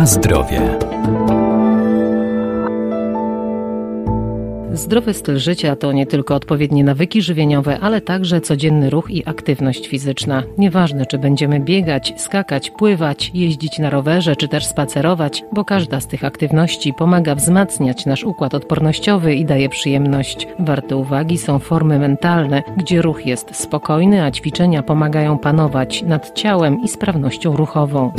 Na zdrowie. Zdrowy styl życia to nie tylko odpowiednie nawyki żywieniowe, ale także codzienny ruch i aktywność fizyczna. Nieważne, czy będziemy biegać, skakać, pływać, jeździć na rowerze, czy też spacerować, bo każda z tych aktywności pomaga wzmacniać nasz układ odpornościowy i daje przyjemność. Warte uwagi są formy mentalne, gdzie ruch jest spokojny, a ćwiczenia pomagają panować nad ciałem i sprawnością ruchową.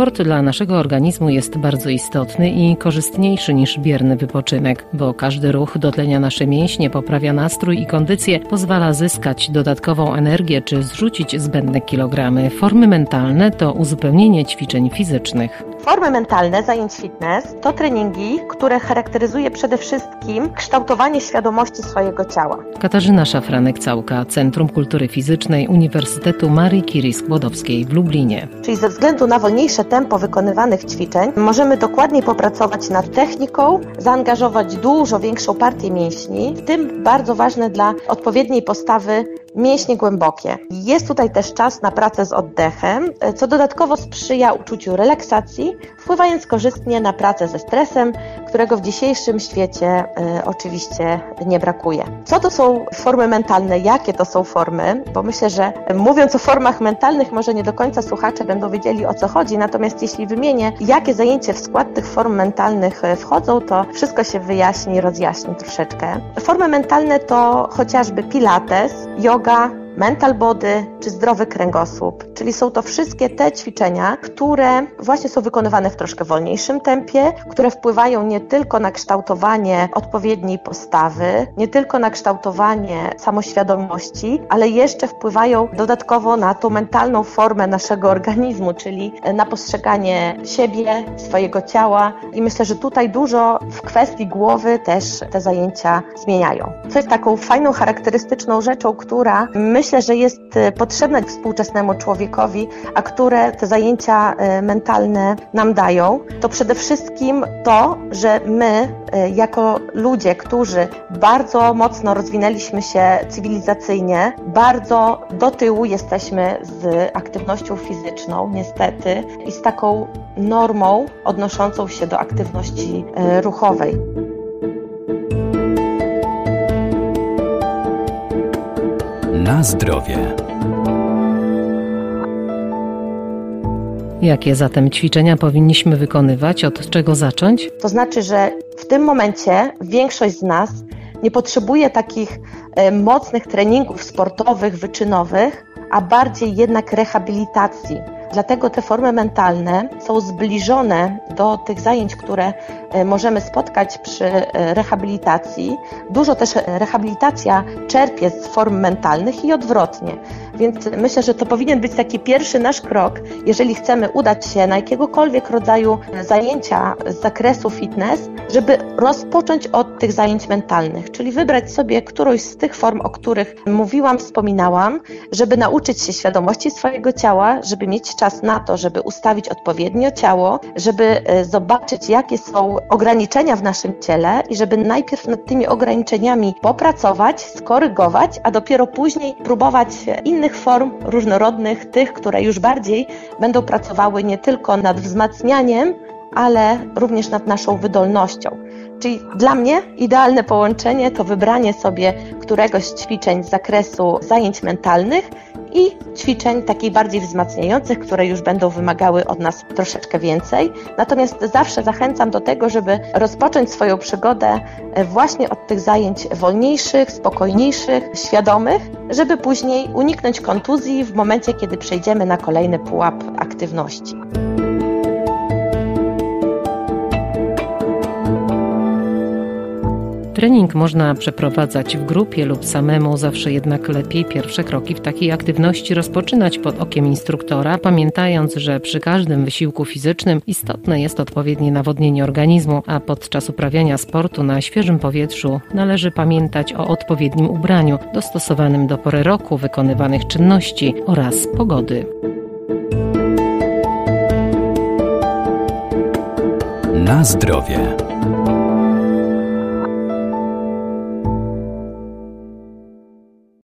Sport dla naszego organizmu jest bardzo istotny i korzystniejszy niż bierny wypoczynek, bo każdy ruch dotlenia nasze mięśnie, poprawia nastrój i kondycję, pozwala zyskać dodatkową energię czy zrzucić zbędne kilogramy. Formy mentalne to uzupełnienie ćwiczeń fizycznych. Formy mentalne zajęć fitness to treningi, które charakteryzuje przede wszystkim kształtowanie świadomości swojego ciała. Katarzyna Szafranek-Całka, Centrum Kultury Fizycznej Uniwersytetu Marii Curie Skłodowskiej w Lublinie. Czyli ze względu na wolniejsze tempo wykonywanych ćwiczeń możemy dokładniej popracować nad techniką, zaangażować dużo większą partię mięśni, w tym bardzo ważne dla odpowiedniej postawy mięśnie głębokie. Jest tutaj też czas na pracę z oddechem, co dodatkowo sprzyja uczuciu relaksacji, wpływając korzystnie na pracę ze stresem, którego w dzisiejszym świecie y, oczywiście nie brakuje. Co to są formy mentalne? Jakie to są formy? Bo myślę, że mówiąc o formach mentalnych, może nie do końca słuchacze będą wiedzieli o co chodzi, natomiast jeśli wymienię, jakie zajęcia w skład tych form mentalnych e, wchodzą, to wszystko się wyjaśni, rozjaśni troszeczkę. Formy mentalne to chociażby pilates, yoga, mental body czy zdrowy kręgosłup. Czyli są to wszystkie te ćwiczenia, które właśnie są wykonywane w troszkę wolniejszym tempie, które wpływają nie tylko na kształtowanie odpowiedniej postawy, nie tylko na kształtowanie samoświadomości, ale jeszcze wpływają dodatkowo na tą mentalną formę naszego organizmu, czyli na postrzeganie siebie, swojego ciała i myślę, że tutaj dużo w kwestii głowy też te zajęcia zmieniają. Co jest taką fajną, charakterystyczną rzeczą, która myślę, myślę, że jest e, potrzebne współczesnemu człowiekowi, a które te zajęcia e, mentalne nam dają, to przede wszystkim to, że my, e, jako ludzie, którzy bardzo mocno rozwinęliśmy się cywilizacyjnie, bardzo do tyłu jesteśmy z aktywnością fizyczną, niestety, i z taką normą odnoszącą się do aktywności ruchowej. Na zdrowie. Jakie zatem ćwiczenia powinniśmy wykonywać? Od czego zacząć? To znaczy, że w tym momencie większość z nas nie potrzebuje takich e, mocnych treningów sportowych, wyczynowych, a bardziej jednak rehabilitacji. Dlatego te formy mentalne są zbliżone do tych zajęć, które e, możemy spotkać przy e, rehabilitacji. Dużo też rehabilitacja czerpie z form mentalnych i odwrotnie. Więc myślę, że to powinien być taki pierwszy nasz krok, jeżeli chcemy udać się na jakiegokolwiek rodzaju zajęcia z zakresu fitness, żeby rozpocząć od tych zajęć mentalnych, czyli wybrać sobie którąś z tych form, o których mówiłam, wspominałam, żeby nauczyć się świadomości swojego ciała, żeby mieć czas na to, żeby ustawić odpowiednio ciało, żeby e, zobaczyć, jakie są ograniczenia w naszym ciele i żeby najpierw nad tymi ograniczeniami popracować, skorygować, a dopiero później próbować innych form różnorodnych, tych, które już bardziej będą pracowały nie tylko nad wzmacnianiem, ale również nad naszą wydolnością. Czyli dla mnie idealne połączenie to wybranie sobie któregoś z ćwiczeń z zakresu zajęć mentalnych i ćwiczeń takich bardziej wzmacniających, które już będą wymagały od nas troszeczkę więcej. Natomiast zawsze zachęcam do tego, żeby rozpocząć swoją przygodę e, właśnie od tych zajęć wolniejszych, spokojniejszych, świadomych, żeby później uniknąć kontuzji w momencie, kiedy przejdziemy na kolejny pułap aktywności. Trening można przeprowadzać w grupie lub samemu, zawsze jednak lepiej pierwsze kroki w takiej aktywności rozpoczynać pod okiem instruktora, pamiętając, że przy każdym wysiłku fizycznym istotne jest odpowiednie nawodnienie organizmu, a podczas uprawiania sportu na świeżym powietrzu należy pamiętać o odpowiednim ubraniu, dostosowanym do pory roku, wykonywanych czynności oraz pogody. Na zdrowie.